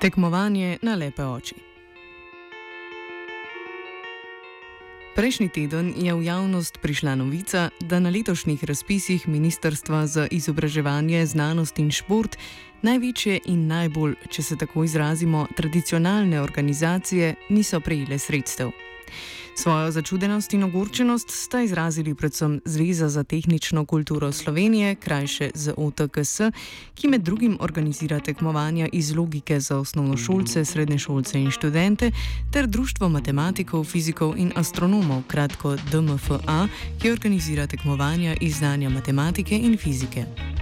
Tekmovanje na lepe oči. Prejšnji teden je v javnost prišla novica, da na letošnjih razpisih Ministrstva za izobraževanje, znanost in šport največje in najbolj, če se tako izrazimo, tradicionalne organizacije niso prejele sredstev. Svojo začudenost in ogorčenost sta izrazili predvsem Zveza za tehnično kulturo Slovenije, krajše ZOTKS, ki med drugim organizira tekmovanja iz logike za osnovnošolce, srednješolce in študente, ter Društvo matematikov, fizikov in astronomov, kratko DMFA, ki organizira tekmovanja iz znanja matematike in fizike.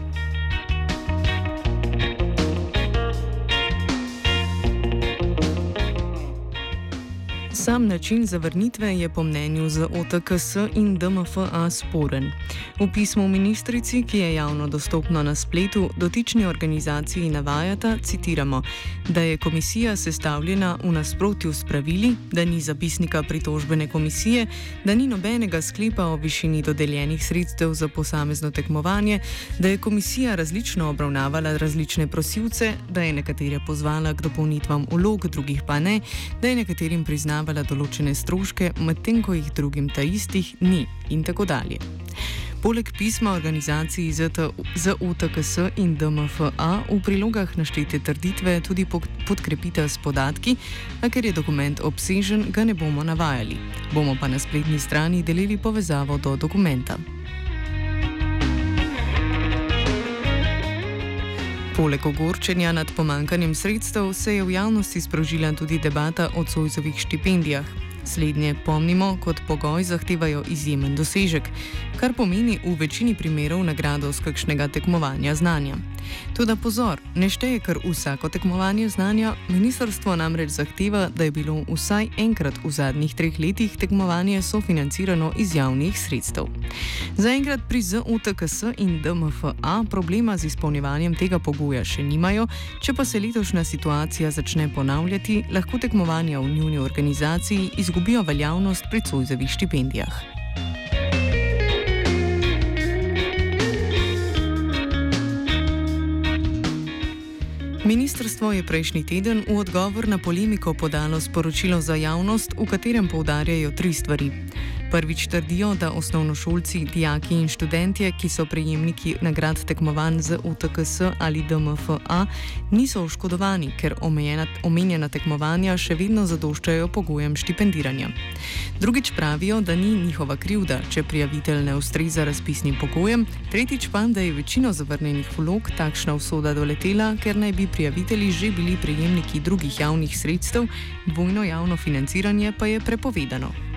Sam način zavrnitve je po mnenju z OTKS in DMFA sporen. V pismu ministrici, ki je javno dostopno na spletu, dotični organizaciji navajata, citiramo, da je komisija sestavljena v nasprotju s pravili, da ni zapisnika pritožbene komisije, da ni nobenega sklepa o višini dodeljenih sredstev za posamezno tekmovanje, da je komisija različno obravnavala različne prosilce, da je nekatere pozvala k dopolnitvam vlog, drugih pa ne, da je nekaterim priznavala plačevala določene stroške, medtem ko jih drugim ta istih ni, in tako dalje. Poleg pisma organizacij ZUTKS in DMFA v prilogah naštete trditve tudi podkrepite s podatki, a ker je dokument obsežen, ga ne bomo navajali. Bomo pa na spletni strani delili povezavo do dokumenta. Poleg ogorčenja nad pomankanjem sredstev se je v javnosti sprožila tudi debata o Cojzovih štipendijah. Slednje, pomnimo, kot pogoj zahtevajo izjemen dosežek, kar pomeni v večini primerov nagrado z kakšnega tekmovanja znanja. Tudi pozor, ne šteje kar vsako tekmovanje znanja, ministrstvo namreč zahteva, da je bilo vsaj enkrat v zadnjih treh letih tekmovanje sofinancirano iz javnih sredstev. Zaenkrat pri ZUTKS in DMFA problema z izpolnjevanjem tega pogoja še nimajo, če pa se letošnja situacija začne ponavljati, lahko tekmovanja v njuni organizaciji izgubijo veljavnost pri Cojzevih štipendijah. Ministrstvo je prejšnji teden v odgovor na polemiko podalo sporočilo za javnost, v katerem poudarjajo tri stvari. Prvič trdijo, da osnovnošolci, dijaki in študentje, ki so prejemniki nagrad tekmovanj z UTKS ali DMFA, niso oškodovani, ker omejena, omenjena tekmovanja še vedno zadoščajo pogojem štipendiranja. Drugič pravijo, da ni njihova krivda, če prijavitelj ne ustreza razpisnim pogojem, tretjič pa, da je večino zavrnjenih vlog takšna usoda doletela, ker naj bi prijavitelji že bili prejemniki drugih javnih sredstev, dvojno javno financiranje pa je prepovedano.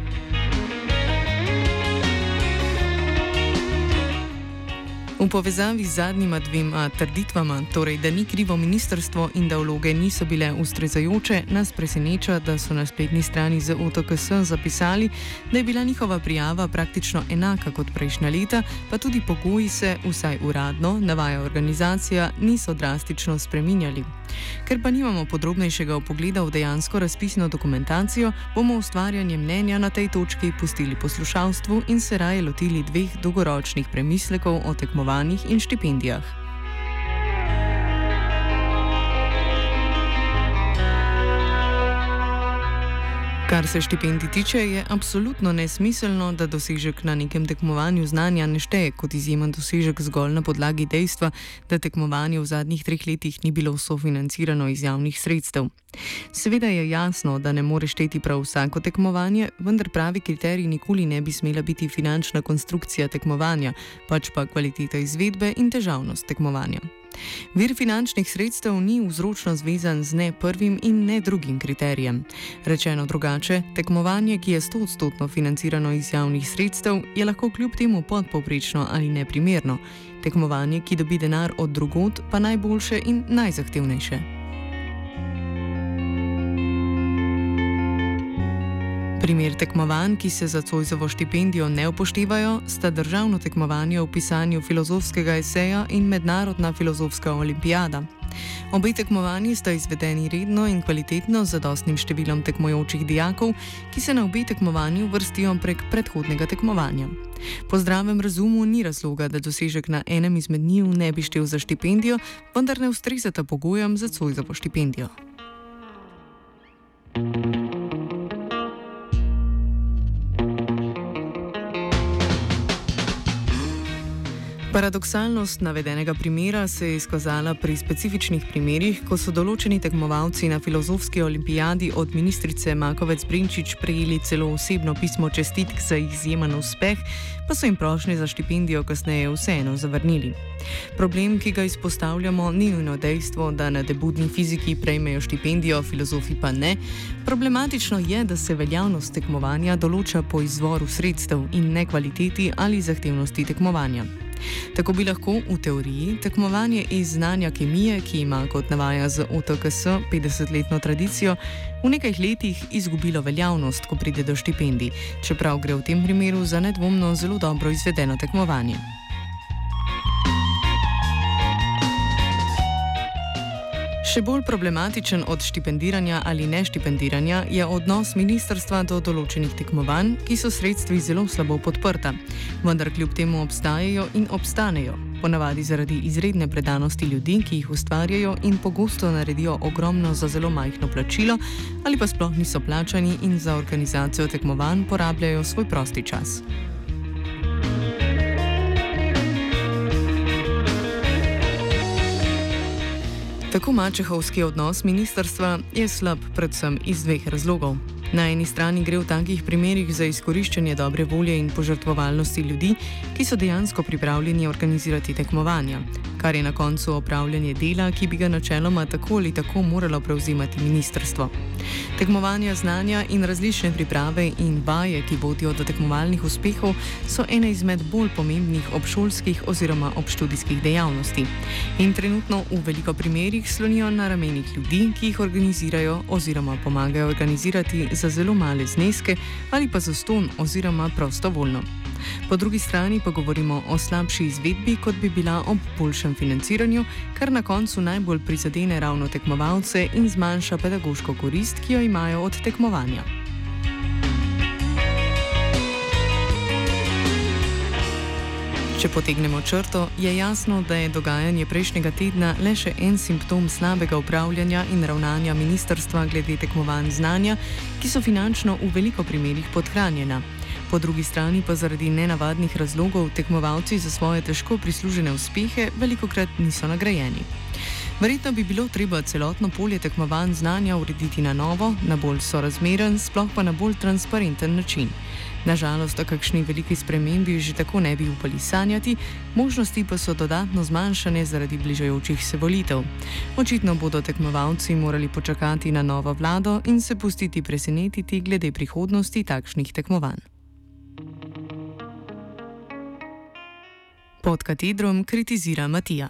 V povezavi z zadnjima dvema trditvama, torej da ni krivo ministrstvo in da vloge niso bile ustrezajoče, nas preseneča, da so na spletni strani z OTKS zapisali, da je bila njihova prijava praktično enaka kot prejšnja leta, pa tudi pogoji se, vsaj uradno, navaja organizacija, niso drastično spreminjali. Ker pa nimamo podrobnejšega pogleda v dejansko razpisno dokumentacijo, bomo ustvarjanje mnenja na tej točki pustili poslušalstvu in se raje lotili dveh dolgoročnih premislekov o tekmovanjih in štipendijah. Kar se štipendij tiče, je absolutno nesmiselno, da dosežek na nekem tekmovanju znanja ne šteje kot izjemen dosežek zgolj na podlagi dejstva, da tekmovanje v zadnjih treh letih ni bilo sofinancirano iz javnih sredstev. Seveda je jasno, da ne more šteti prav vsako tekmovanje, vendar pravi kriterij nikoli ne bi smela biti finančna konstrukcija tekmovanja, pač pa kvaliteta izvedbe in težavnost tekmovanja. Vir finančnih sredstev ni vzročno zvezan z ne prvim in ne drugim kriterijem. Rečeno drugače, tekmovanje, ki je 100-odstotno financirano iz javnih sredstev, je lahko kljub temu podpovprečno ali neprimerno. Tekmovanje, ki dobi denar od drugot, pa najboljše in najzahtevnejše. Primer tekmovanj, ki se za Cojzovo štipendijo ne upoštevajo, sta državno tekmovanje v pisanju filozofskega eseja in mednarodna filozofska olimpijada. Obe tekmovanji sta izvedeni redno in kvalitetno z zadostnim številom tekmojočih dijakov, ki se na obe tekmovanju vrstijo prek predhodnega tekmovanja. Po zdravem razumu ni razloga, da dosežek na enem izmed njiju ne bi štel za štipendijo, vendar ne ustrezata pogojem za Cojzovo štipendijo. Paradoksalnost navedenega primera se je izkazala pri specifičnih primerjih, ko so določeni tekmovalci na filozofski olimpijadi od ministrice Makovec Brinčič prejeli celo osebno pismo čestitk za izjemen uspeh, pa so jim prošnje za štipendijo kasneje vseeno zavrnili. Problem, ki ga izpostavljamo, ni nujno dejstvo, da na debutni fiziki prejmejo štipendijo, filozofi pa ne. Problematično je, da se veljavnost tekmovanja določa po izvoru sredstev in ne kvaliteti ali zahtevnosti tekmovanja. Tako bi lahko v teoriji tekmovanje iz znanja kemije, ki ima kot navaja z OTKS 50-letno tradicijo, v nekaj letih izgubilo veljavnost, ko pride do štipendij, čeprav gre v tem primeru za nedvomno zelo dobro izvedeno tekmovanje. Še bolj problematičen od štipendiranja ali neštipendiranja je odnos ministrstva do določenih tekmovanj, ki so sredstvi zelo slabo podprta, vendar kljub temu obstajajo in obstanejo. Ponavadi zaradi izredne predanosti ljudi, ki jih ustvarjajo in pogosto naredijo ogromno za zelo majhno plačilo, ali pa sploh niso plačani in za organizacijo tekmovanj porabljajo svoj prosti čas. Tako mačehovski odnos ministrstva je slab predvsem iz dveh razlogov. Na eni strani gre v takih primerjih za izkoriščanje dobre volje in požrtvovalnosti ljudi, ki so dejansko pripravljeni organizirati tekmovanja, kar je na koncu opravljanje dela, ki bi ga načeloma tako ali tako moralo prevzimati ministrstvo. Tekmovanja znanja in različne priprave in vaje, ki vodijo do tekmovalnih uspehov, so ene izmed bolj pomembnih obšolskih oziroma obštudijskih dejavnosti. In trenutno v veliko primerjih slonijo na ramenih ljudi, ki jih organizirajo oziroma pomagajo organizirati za zelo male zneske ali pa za ston oziroma prostovoljno. Po drugi strani pa govorimo o slabši izvedbi, kot bi bila ob boljšem financiranju, kar na koncu najbolj prizadene ravno tekmovalce in zmanjša pedagoško korist, ki jo imajo od tekmovanja. Če potegnemo črto, je jasno, da je dogajanje prejšnjega tedna le še en simptom slabega upravljanja in ravnanja ministrstva glede tekmovanj znanja, ki so finančno v veliko primerjih podhranjena. Po drugi strani pa zaradi nenavadnih razlogov tekmovalci za svoje težko prislužene uspehe veliko krat niso nagrajeni. Verjetno bi bilo treba celotno polje tekmovanj znanja urediti na novo, na bolj sorazmeren, sploh pa na bolj transparenten način. Nažalost, o kakšni veliki spremembi že tako ne bi upali sanjati, možnosti pa so dodatno zmanjšane zaradi bližajočih se volitev. Očitno bodo tekmovalci morali počakati na novo vlado in se pustiti presenetiti glede prihodnosti takšnih tekmovanj. Pod katedrom kritizira Matija.